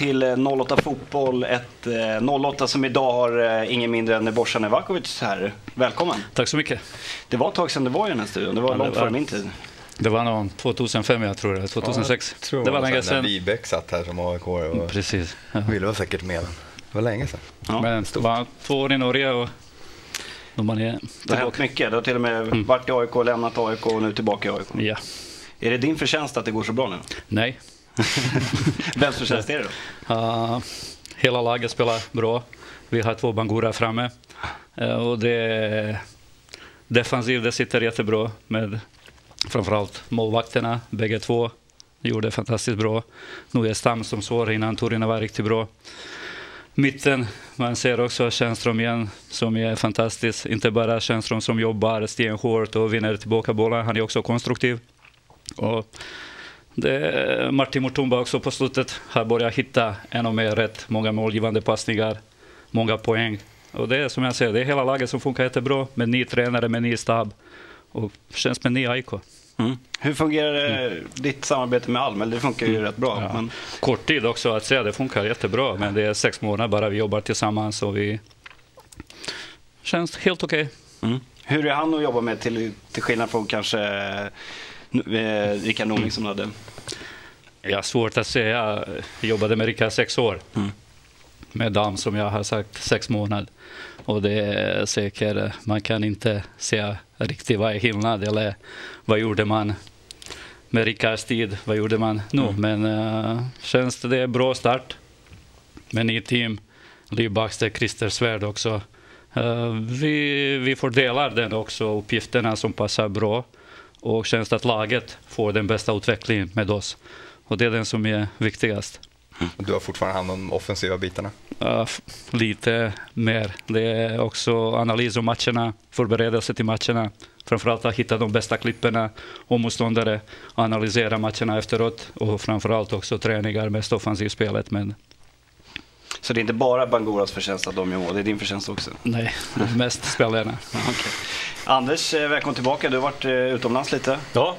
till 08 eh, Fotboll. Ett 08 som idag har ingen mindre än Borsan Evakovic här. Välkommen! Tack så mycket! Det var ett tag sedan du var i den här studion. Det var ja, långt före min tid. Det var nog 2005 jag tror det, 2006. Ja, tror det var länge sedan. Wibeck satt här som AIK och Precis. Ja. Ville var säkert med. Det var länge sedan. Ja. Men det var två år i Norge och då man är Det har hänt mycket. Du har till och med mm. varit i AIK, lämnat AIK och nu tillbaka i AIK. Ja. Är det din förtjänst att det går så bra nu? Nej. Vems förtjänst är det då? Uh, hela laget spelar bra. Vi har två Bangura framme. Uh, och det defensivt det sitter jättebra med framförallt målvakterna, bägge två. Gjorde fantastiskt bra. Noje Stam som sår innan Torina var riktigt bra. Mitten, man ser också Tjärnström igen som är fantastisk. Inte bara Tjärnström som jobbar stenhårt och vinner tillbaka bollar, han är också konstruktiv. Och det, Martin Mutumba också på slutet har börjat hitta ännu mer rätt. Många målgivande passningar, många poäng. Och det är som jag säger, det är hela laget som funkar jättebra med ny tränare, med ny stab och känns med ny AIK. Mm. Hur fungerar mm. ditt samarbete med Alm? Det funkar ju mm. rätt bra. Ja. Men... Kort tid också att säga, det funkar jättebra. Men det är sex månader bara vi jobbar tillsammans och vi känns helt okej. Okay. Mm. Hur är han att jobba med till, till skillnad från kanske eh, Rickard Norling som hade? Ja, svårt att säga. Jag jobbade med Rickard sex år. Mm. Med Dam som jag har sagt sex månader. Och det är säkert, man kan inte säga riktigt vad är skillnad eller vad gjorde man med Rickards tid, vad gjorde man nu? Mm. Men uh, känns det, det är bra start med ny team. Baxter, Christer Svärd också. Uh, vi, vi fördelar den också, uppgifterna som passar bra. Och känns det att laget får den bästa utvecklingen med oss. Och det är den som är viktigast. Du har fortfarande hand om de offensiva bitarna? Uh, lite mer. Det är också analys av matcherna, förberedelse till matcherna. Framförallt att hitta de bästa klipperna och motståndare, analysera matcherna efteråt och framförallt också träningar, mest offensivspelet. Men så det är inte bara Bangoras förtjänst att de är mål, det är din förtjänst också? Nej, mest spelarna. okay. Anders, eh, välkommen tillbaka. Du har varit eh, utomlands lite. Ja,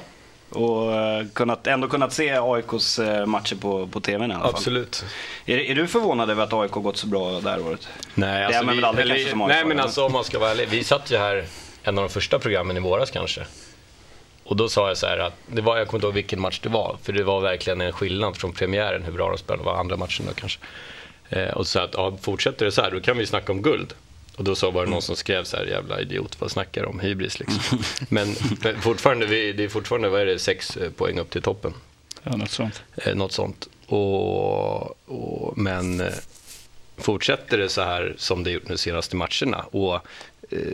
och eh, kunnat, ändå kunnat se AIKs matcher på, på TV i alla fall. Absolut. Är, är du förvånad över att AIK gått så bra det här året? Nej, alltså, vi, eller, nej men alltså om man ska vara ärlig. Vi satt ju här en av de första programmen i våras kanske. Och då sa jag så här att, det var, jag kommer inte ihåg vilken match det var, för det var verkligen en skillnad från premiären hur bra de spelade, det var andra matchen då kanske. Eh, och så att, ja, fortsätter det så här, då kan vi snacka om guld. Och då så var det någon som skrev så här, jävla idiot, vad snackar om? Hybris liksom. Men fortfarande, det är fortfarande, vad är det, sex eh, poäng upp till toppen. Ja, något sånt. Eh, något sånt. Och, och, men eh, fortsätter det så här som det gjort de senaste matcherna och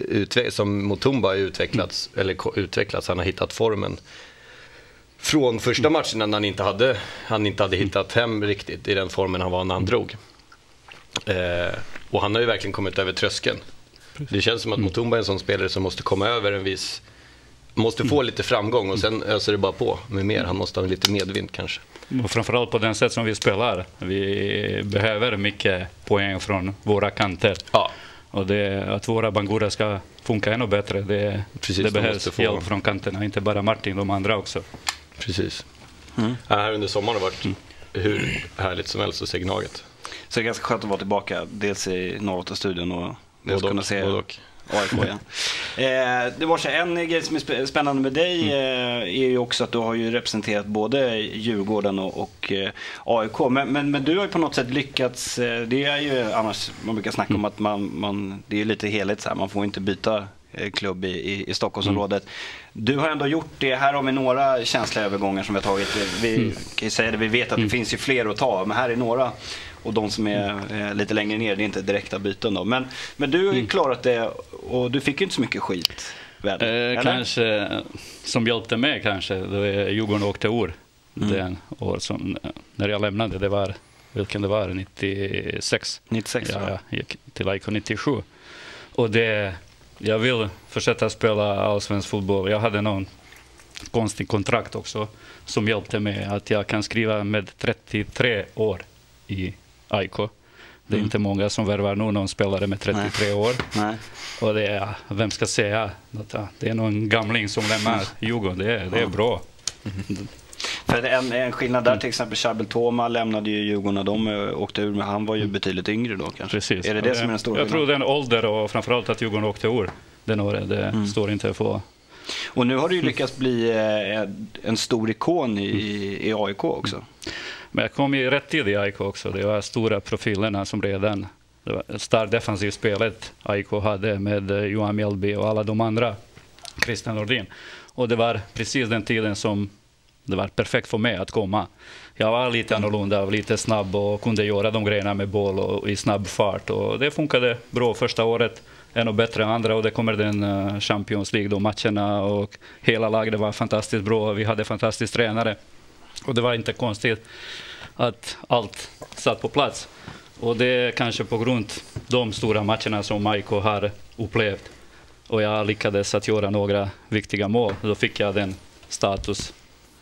utve- som Mutumba har utvecklats, mm. eller utvecklats, han har hittat formen från första matchen när han inte hade, han inte hade hittat hem riktigt i den formen han var när han drog. Eh, och han har ju verkligen kommit över tröskeln. Det känns som att Mutumba är en sån spelare som måste komma över en viss Måste få lite framgång och sen öser det bara på med mer. Han måste ha lite medvind kanske. Och framförallt på den sätt som vi spelar. Vi behöver mycket poäng från våra kanter. Ja. Och det, att våra Bangura ska funka ännu bättre, det, Precis, det behövs få... hjälp från kanterna. Inte bara Martin, de andra också. Precis. Mm. här under sommaren har det varit hur härligt som helst att se Gnaget. Så det är ganska skönt att vara tillbaka, dels i Norrbotten-studion och dels kunna se AIK igen. eh, det var så en grej som är spännande med dig mm. eh, är ju också att du har ju representerat både Djurgården och, och eh, AIK. Men, men, men, du har ju på något sätt lyckats, eh, det är ju annars, man brukar snacka mm. om att man, man, det är lite heligt så här, man får inte byta eh, klubb i, i, i Stockholmsområdet. Mm. Du har ändå gjort det. Här har vi några känsliga övergångar som vi har tagit. Vi mm. kan säga det, vi vet att det mm. finns ju fler att ta, men här är några och de som är eh, lite längre ner, det är inte direkta byten då. Men, men du har ju mm. klarat det och du fick ju inte så mycket skit. Väl, eh, kanske, som hjälpte mig kanske, då Djurgården åkte ur mm. den år som, när jag lämnade. Det var, vilken det var, 96. 96 ja, jag gick till AIK 97. Och det, jag vill fortsätta spela allsvensk fotboll. Jag hade någon konstig kontrakt också som hjälpte mig att jag kan skriva med 33 år i AIK. Det är mm. inte många som värvar nu någon spelare med 33 Nej. år. Nej. Och det är, vem ska säga? Det är någon gamling som lämnar Djurgården. Det är, det är bra. Mm. För en, en skillnad där till exempel, Charbel Toma lämnade ju Djurgården när de eh, åkte ur, men han var ju mm. betydligt yngre då kanske. Precis. Är det det som är den stora Jag tror den ålder och framförallt att Djurgården åkte ur den året, det mm. står inte på och nu har du ju lyckats bli en stor ikon i, i AIK också. Men jag kom i rätt tid i AIK också. Det var stora profilerna som redan det var starkt defensivt spelet AIK hade med eh, Johan Mjällby och alla de andra, Christian Nordin. Och det var precis den tiden som det var perfekt för mig att komma. Jag var lite annorlunda, lite snabb och kunde göra de grejerna med boll och i snabb fart. Och det funkade bra första året, ännu bättre andra och det kommer den eh, Champions League-matcherna och hela laget var fantastiskt bra. Vi hade fantastisk tränare och det var inte konstigt att allt satt på plats. Och det är kanske på grund av de stora matcherna som Maiko har upplevt. Och jag lyckades att göra några viktiga mål. Då fick jag den status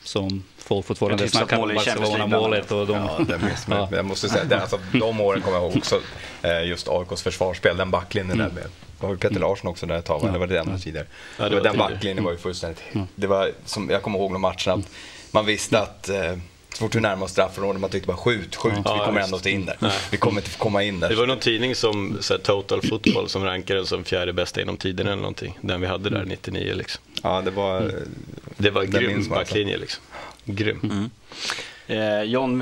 som folk fortfarande snackar om Barcelona-målet. Och de, ja, det ja. Jag måste säga, det, alltså, de åren kommer jag ihåg också, eh, just AIKs försvarsspel, den backlinjen mm. där med var Peter Larsson också där ett tag, ja. eller var det ännu tidigare? Ja, det var den backlinjen var ju fullständigt... Det var, som, jag kommer ihåg de matcherna, man visste att eh, så fort vi närmade oss straffområdet, man tyckte bara skjut, skjut, ja, vi kommer ändå inte in där. Nej. Vi kommer inte komma in där. Det var någon tidning som, så här, Total Football, som rankade den som fjärde bästa inom tiden eller någonting. Den vi hade där 99 liksom. Ja, det var... Mm. Det var grym backlinje liksom. Grym. Mm. Eh, John,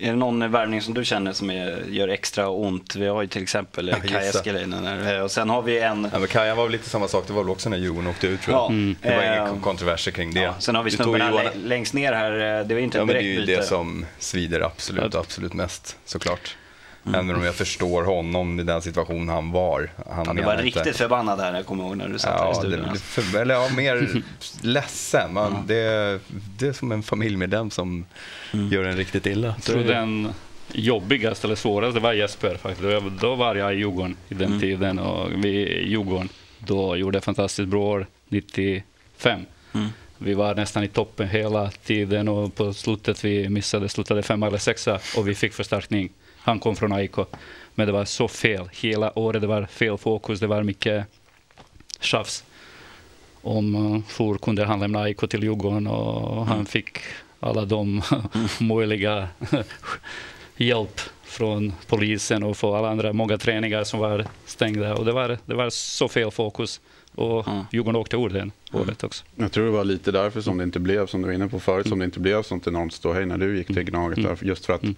är det någon värvning som du känner som är, gör extra ont? Vi har ju till exempel ja, Kaj Eskelinen och sen har vi en... Ja, men Kaja var väl lite samma sak, det var väl också när Djurgården åkte ut tror jag. Ja, mm. Det var inga kontroverser kring det. Ja, sen har vi snubbarna Johan... längst ner här, eh, det var inte ja, men Det är ju det som svider absolut, absolut mest såklart. Mm. Även om jag förstår honom i den situation han var. Han ja, du var riktigt inte... förbannad där, jag kommer ihåg när du satt ja, här i studion. Det, för, eller ja, mer ledsen. Man, mm. det, det är som en familjemedlem som mm. gör en riktigt illa. Tror den jobbigaste eller svåraste var Jesper faktiskt. Då var jag i Djurgården i den mm. tiden och vi i Djurgården då gjorde fantastiskt bra år 95. Mm. Vi var nästan i toppen hela tiden och på slutet vi missade, slutade femma eller sexa och vi fick förstärkning. Han kom från AIK. Men det var så fel hela året. Det var fel fokus. Det var mycket tjafs om hur kunde han lämna AIK till Djurgården och mm. han fick alla de möjliga hjälp från polisen och för alla andra många träningar som var stängda. Och det var, det var så fel fokus. Och mm. Djurgården åkte ur den året också. Jag tror det var lite därför som det inte blev, som du var inne på förut, som det inte blev sånt enormt ståhej när du gick till Gnaget. Mm. Just för att mm.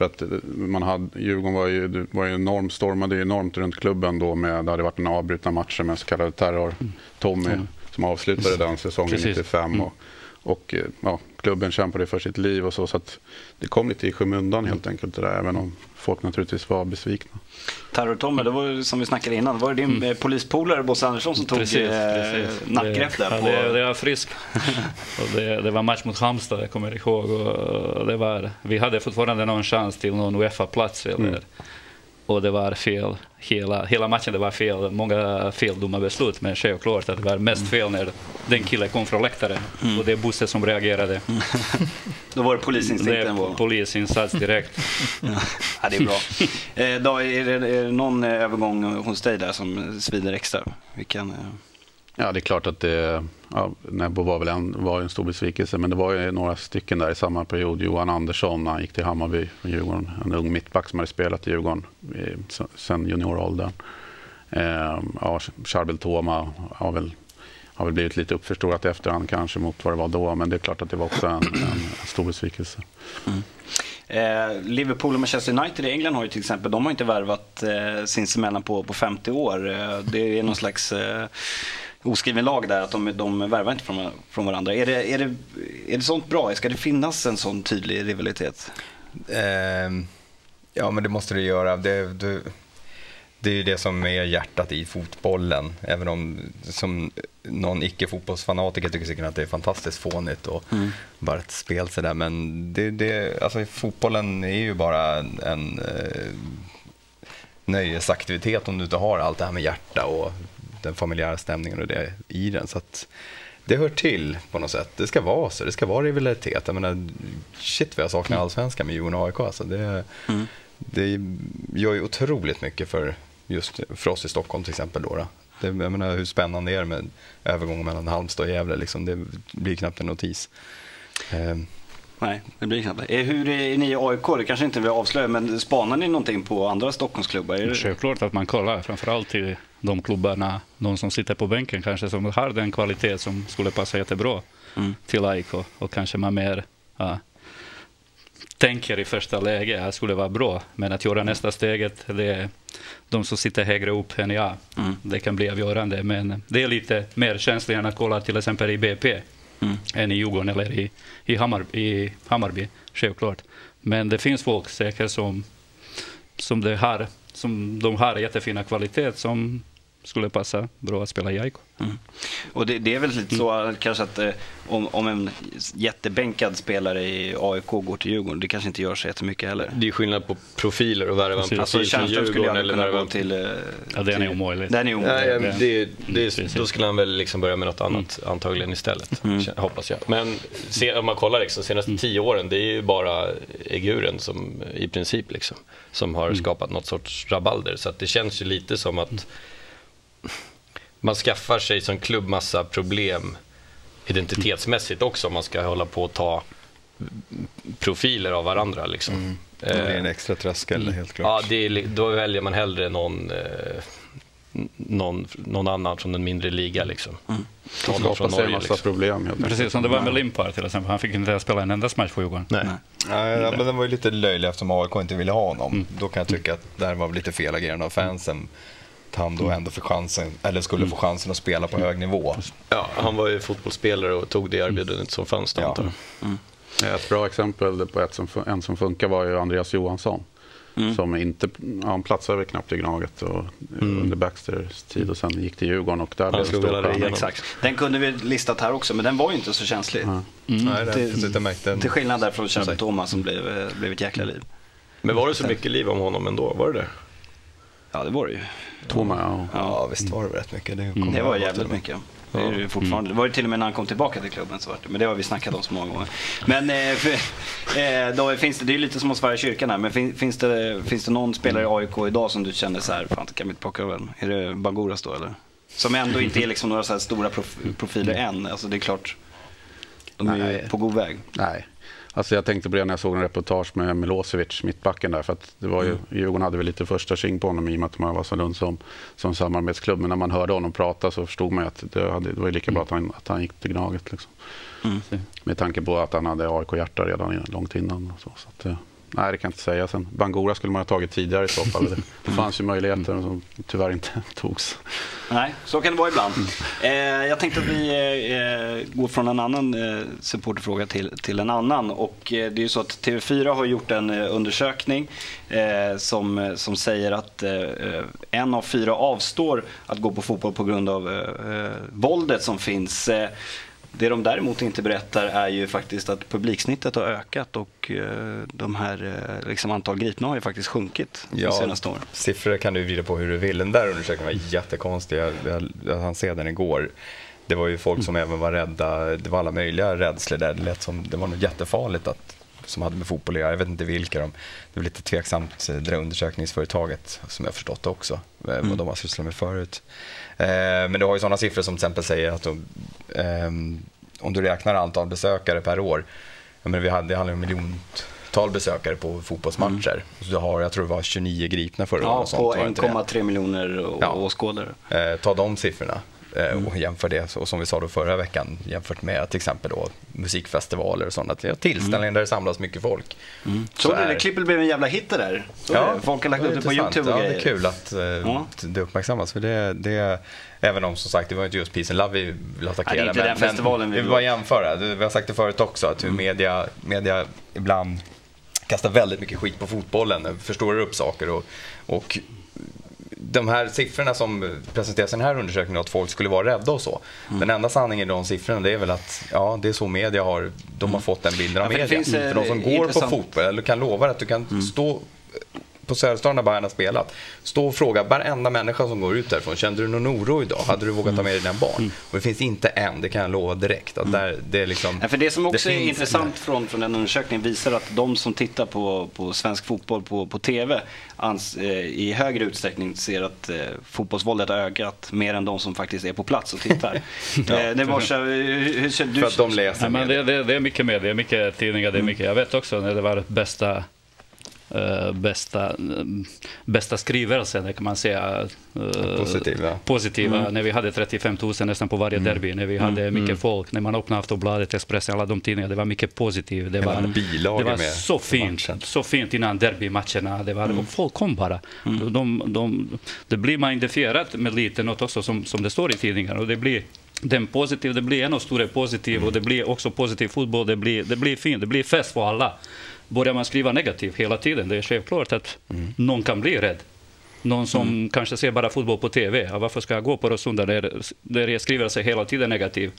För att eh, man hade, Djurgården var ju, var ju enormt, stormade enormt runt klubben då med, det hade varit en avbrutna matcher med så kallade terror. Mm. Tommy mm. som avslutade den säsongen Precis. 95. Mm. Och, och eh, ja, klubben kämpade för sitt liv och så. Så att det kom lite i skymundan helt enkelt det där, även om folk naturligtvis var besvikna. Terror-Tommy, det var som vi snackade innan, det var din mm. Eh, polispolare Bosse Andersson som precis, tog precis. nackgrepp där. På... Det, det var frisk. och det, det, var match mot Halmstad, jag kommer ihåg. Och det var, vi hade fortfarande någon chans till någon Uefa-plats. Mm och det var fel. Hela, hela matchen det var fel. Många feldumma beslut, men självklart att det var mest fel när den killen kom från läktaren. Mm. Och det är Bosse som reagerade. Mm. Då var det polisinstinkten? Det är polisinsats direkt. ja, det är bra. Eh, då, är, det, är det någon övergång hos dig där som svider extra? Vilken, eh... Ja, det är klart att det, ja, Nebo var väl en, var en stor besvikelse, men det var ju några stycken där i samma period. Johan Andersson, han gick till Hammarby från Djurgården. En ung mittback som hade spelat i Djurgården sen junioråldern. Eh, ja, Charbel Toma har väl, har väl blivit lite uppförstorat i efterhand kanske mot vad det var då, men det är klart att det var också en, en stor besvikelse. Mm. Eh, Liverpool och Manchester United i England har ju till exempel, de har inte värvat eh, sinsemellan på, på 50 år. Eh, det är någon slags eh, oskriven lag där att de, de värvar inte från, från varandra. Är det, är, det, är det sånt bra? Ska det finnas en sån tydlig rivalitet? Eh, ja, men det måste det göra. Det, det, det är ju det som är hjärtat i fotbollen. Även om som någon icke-fotbollsfanatiker tycker säkert att det är fantastiskt fånigt och mm. bara ett spel sådär. Men det, det, alltså, fotbollen är ju bara en, eh, nöjesaktivitet om du inte har allt det här med hjärta och den familjära stämningen och det i den. Så att det hör till på något sätt. Det ska vara så. Det ska vara rivalitet. Jag menar, shit vad jag saknar mm. allsvenskan med Djurgården och AIK. Alltså det, mm. det gör ju otroligt mycket för just för oss i Stockholm till exempel. Då, då. Det, jag menar, hur spännande är det med övergången mellan Halmstad och Gävle? Liksom, det blir knappt en notis. Um. Nej, det blir knappt. Eh, hur är ni i AIK? Det kanske inte vill avslöja, men spanar ni någonting på andra Stockholmsklubbar? Är det... Självklart att man kollar, framförallt till de klubbarna, de som sitter på bänken kanske, som har den kvalitet som skulle passa jättebra mm. till AIK. Och kanske man mer ja, tänker i första läget att skulle vara bra. Men att göra nästa steget, det är de som sitter högre upp än jag. Mm. Det kan bli avgörande. Men det är lite mer känsligt än att kolla till exempel i BP mm. än i Djurgården eller i, i, Hammar, i Hammarby, självklart. Men det finns folk säkert som, som, det har, som de har jättefina kvalitet som skulle passa bra att spela i AIK. Mm. Och det, det, är väl lite så mm. kanske att eh, om, om en jättebänkad spelare i AIK går till Djurgården, det kanske inte gör så jättemycket heller. Det är skillnad på profiler och värva en profil alltså, från Djurgården eller värva till... Eh, ja, den är omöjligt. Den är omöjligt. Nej, det, det, då skulle han väl liksom börja med något annat mm. antagligen istället, mm. hoppas jag. Men se, om man kollar liksom, senaste mm. tio åren, det är ju bara Eguren som i princip liksom, som har mm. skapat något sorts rabalder. Så att det känns ju lite som att man skaffar sig som klubb massa problem identitetsmässigt också om man ska hålla på att ta profiler av varandra. Liksom. Mm. Det blir en extra tröskel mm. helt klart. Ja, det är, då väljer man hellre någon, eh, någon, någon annan från en mindre liga. Liksom. Mm. Någon skapar från Norge, en massa liksom. problem. Precis som det var med Limpar till exempel. Han fick inte spela en enda match för Djurgården. Nej. Nej. Ja, men den var ju lite löjlig eftersom AIK inte ville ha honom. Mm. Då kan jag tycka att det här var lite fel agerande av fansen att han då ändå fick chansen, eller skulle få chansen att spela på hög nivå. Ja, han var ju fotbollsspelare och tog det erbjudandet som fanns då, ja. mm. Ett bra exempel på ett som, en som funkar var ju Andreas Johansson. Mm. Som inte, ja, han platsade väl knappt i Gnaget och, mm. under Baxters tid och sen gick till Djurgården och där blev det stor Exakt. Den kunde vi listat här också men den var ju inte så känslig. Mm. Nej, det, till, till skillnad där från Kjell Thomas som blev, blev ett jäkla liv. Men var det så mycket liv om honom ändå? Var det det? Ja, det var det ju. Toma, ja. Ja, visst var det rätt mycket. Det, mm. det var jävligt mycket. Det, är det, fortfarande. det var det till och med när han kom tillbaka till klubben. Så men det har vi snackat om så många gånger. Men eh, för, eh, då finns det, det är lite som att svära kyrkan här. Men fin, finns, det, finns det någon spelare i AIK idag som du känner så här, fan kan vi inte plocka över Är det Banguras då eller? Som ändå inte är liksom några så stora profiler än. Alltså det är klart, de är Nej. på god väg. Nej, Alltså jag tänkte på det när jag såg en reportage med Milosevic, mittbacken där. För att det var ju, mm. Djurgården hade väl lite första tjing på honom i och med att man var så Lund som, som samarbetsklubb. Men när man hörde honom prata så förstod man att det, hade, det var lika bra att han, att han gick till Gnaget. Liksom. Mm. Med tanke på att han hade AIK-hjärta redan långt innan. Och så, så att, Nej, det kan jag inte säga. Sen, Bangura skulle man ha tagit tidigare i så fall. Det, fanns ju möjligheter som tyvärr inte togs. Nej, så kan det vara ibland. Eh, jag tänkte att vi eh, går från en annan eh, supporterfråga till, till en annan. Och, eh, det är ju så att TV4 har gjort en eh, undersökning eh, som, som säger att eh, en av fyra avstår att gå på fotboll på grund av våldet som finns. Det de däremot inte berättar är ju faktiskt att publiksnittet har ökat och eh, de här eh, liksom antal gripna har ju faktiskt sjunkit ja, de senaste åren. Siffror kan du vrida på hur du vill. Den där undersökningen var jättekonstig. Jag, jag, jag hann se den igår. Det var ju folk som mm. även var rädda. Det var alla möjliga rädslor där. Det lät som det var nog jättefarligt att som hade med fotboll att göra. Jag vet inte vilka de. Det var lite tveksamt, det där undersökningsföretaget, som jag förstått också, mm. vad de har sysslat med förut. Eh, men du har ju sådana siffror som till exempel säger att om du räknar antal besökare per år, men vi hade, det handlar om miljontal besökare på fotbollsmatcher. Mm. Så du har, jag tror det var 29 gripna förra året. Ja, på 1,3 miljoner ja. åskådare. Eh, ta de siffrorna mm. och jämför det, och som vi sa då förra veckan, jämfört med till exempel då musikfestivaler och sådana tillställningar mm. där det samlas mycket folk. Mm. Så, så är... det, klippet blev en jävla hit det där. Så ja, folk har lagt ut det på YouTube och ja, grejer. det är kul att uh, ja. det uppmärksammas. För det, det, även om som sagt, det var inte just Peace and Love vi vill attackera. Ja, inte men, den festivalen vi vill bara jämföra. Vi har sagt det förut också, att hur mm. media, media ibland kastar väldigt mycket skit på fotbollen, förstorar upp saker och, och de här siffrorna som presenteras i den här undersökningen, att folk skulle vara rädda och så. Mm. Den enda sanningen i de siffrorna det är väl att ja, det är så media har, de har mm. fått den bilden av ja, media. För, för de som går på fotboll, eller kan lova att du kan mm. stå på Söderstaden när Bayern har spelat. Stå och fråga varenda människa som går ut därifrån. Kände du någon oro idag? Hade du vågat ta med dig dina barn? Mm. Och det finns inte en, det kan jag lova direkt. Att där, det, är liksom, ja, för det som också det är intressant från, från den undersökningen visar att de som tittar på, på svensk fotboll på, på TV ans, eh, i högre utsträckning ser att eh, fotbollsvåldet har ökat mer än de som faktiskt är på plats och tittar. ja. eh, det var så, hur, hur, du, För att de läser ja, men det, det, det, är mycket med, det är mycket tidningar, det är mycket. Jag vet också när det var bästa bästa, uh, bästa skrivelsen, kan man säga. Uh, positiva. positiva mm. När vi hade 35 000 nästan på varje mm. derby, när vi hade mm. mycket mm. folk, när man öppnade Aftonbladet, Expressen, alla de tidningarna, det var mycket positivt. Det var, det var så fint, så fint innan derbymatcherna. Det var, mm. Folk kom bara. Mm. De, de, det blir man identifierat med lite något också, som, som det står i tidningarna. Och det blir, den positiv, det blir ännu större positiv och det blir också positiv fotboll. Det blir, det blir fint, det blir fest för alla börjar man skriva negativt hela tiden, det är självklart att mm. någon kan bli rädd. Någon som mm. kanske ser bara fotboll på TV. Ja, varför ska jag gå på Rosunda där, där jag skriver sig hela tiden negativt?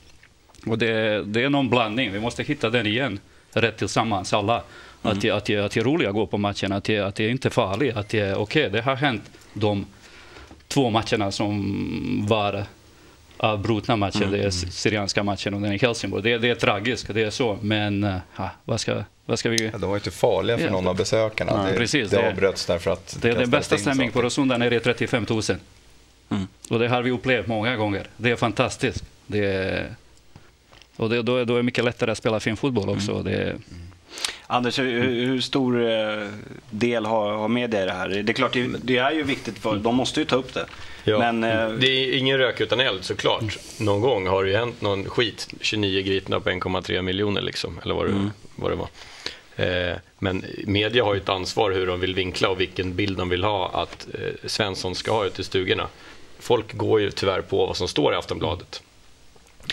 Och det, det är någon blandning, vi måste hitta den igen, rätt tillsammans alla. Mm. Att, att, att, att det är roligt att gå på matchen, att det, att är inte är farligt. Att det, okay, det har hänt de två matcherna som var avbrutna matcher. Mm. Det är Syrianska matchen och den i Helsingborg. Det, det är tragiskt, det är så. Men eh, ja, vad, ska, vad ska vi... Ja, de var inte farliga för någon av besökarna. Ja, det, precis, det, det avbröts därför att... Det är den bästa stämningen på Rosunda när det är 35 000. Mm. Och det har vi upplevt många gånger. Det är fantastiskt. Det är, och det, då, är, då är det mycket lättare att spela fin fotboll också. Mm. Det, Anders, hur, hur, stor eh, del har, har media i det här? Det är klart, det, det, är ju viktigt för de måste ju ta upp det. Ja. Men, eh, det är ingen rök utan eld såklart. Någon gång har det ju hänt någon skit. 29 gripna på 1,3 miljoner liksom, eller vad det, mm. Vad det var. Eh, men media har ju ett ansvar hur de vill vinkla och vilken bild de vill ha att eh, Svensson ska ha ute i stugorna. Folk går ju tyvärr på vad som står i Aftonbladet.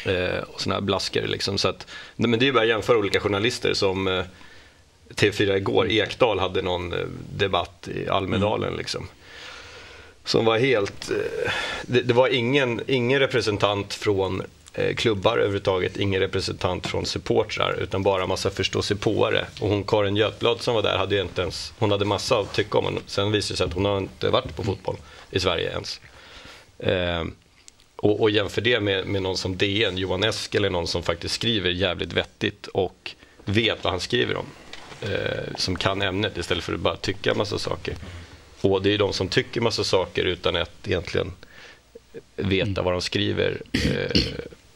Eh, och sådana här blaskor liksom. Så att, men det är ju bara att jämföra olika journalister som eh, TV4 igår. Ekdal hade någon debatt i Almedalen mm. liksom. Som var helt, det, det, var ingen, ingen representant från Eh, klubbar överhuvudtaget, ingen representant från supportrar utan bara massa förståsigpåare. Och hon Karin Götblad som var där hade ju inte ens, hon hade massa att tycka om. Sen visade det sig att hon har inte varit på fotboll i Sverige ens. Eh, och, och jämför det med, med någon som DN, Johan Esk eller någon som faktiskt skriver jävligt vettigt och vet vad han skriver om. Eh, som kan ämnet istället för att bara tycka massa saker. Och det är de som tycker massa saker utan att egentligen veta vad de skriver. Eh,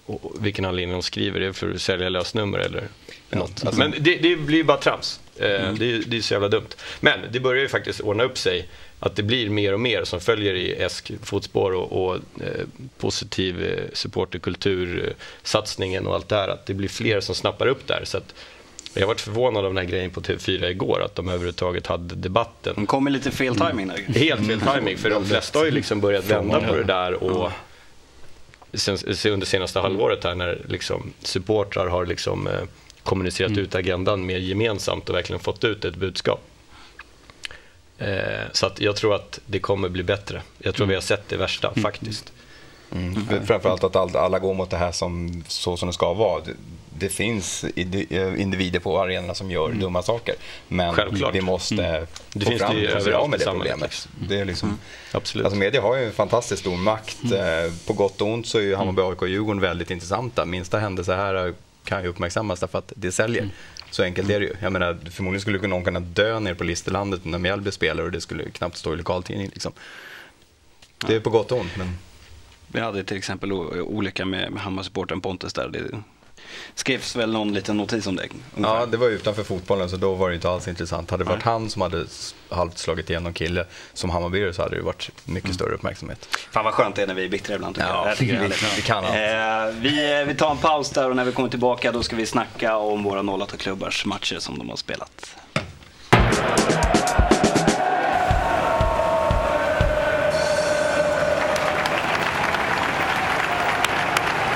och vilken anledning de skriver. Det är för att sälja lösnummer eller något. Alltså, Men det, det, blir bara trams. Eh, mm. det, det är så jävla dumt. Men det börjar ju faktiskt ordna upp sig att det blir mer och mer som följer i Esk fotspår och, och eh, positiv eh, supporterkultur, eh, satsningen och allt det här. Att det blir fler som snappar upp där. Så att, jag varit förvånad av den här grejen på TV4 igår, att de överhuvudtaget hade debatten. De kom i lite fel timing där. Mm. Helt fel timing, för de flesta har ju liksom börjat vända på det där och sen, under senaste halvåret här när liksom supportrar har liksom eh, kommunicerat mm. ut agendan mer gemensamt och verkligen fått ut ett budskap. Eh, så att jag tror att det kommer bli bättre. Jag tror mm. vi har sett det värsta mm. faktiskt. Mm. Framförallt att alla går mot det här som, så som det ska vara. Det, det finns individer på arenorna som gör mm. dumma saker. Men Självklart. vi måste mm. det få finns fram det, bli av med det problemet. Det är liksom, mm. Absolut. Alltså media har ju en fantastiskt stor makt. Mm. Eh, på gott och ont så är ju Hammarby, AIK och Djurgården väldigt intressanta. Minsta händelse här kan ju uppmärksammas därför att det säljer. Mm. Så enkelt är det ju. Jag menar, förmodligen skulle någon kunna dö nere på Listerlandet när Mjällby spelar och det skulle knappt stå i lokaltidning. Liksom. Det är på gott och ont. Men... Vi hade till exempel olycka med, med Hammarsupporten Pontus där. Det skrevs väl någon liten notis om det. Ungefär. Ja, det var utanför fotbollen så då var det inte alls intressant. Hade det varit Nej. han som hade halvt slagit igenom kille som Hammarbyare så hade det varit mycket mm. större uppmärksamhet. Fan vad skönt det är när vi är bittra ibland. Ja, jag. tycker vi, vi kan allt. Eh, vi, eh, vi tar en paus där och när vi kommer tillbaka då ska vi snacka om våra 08-klubbars matcher som de har spelat.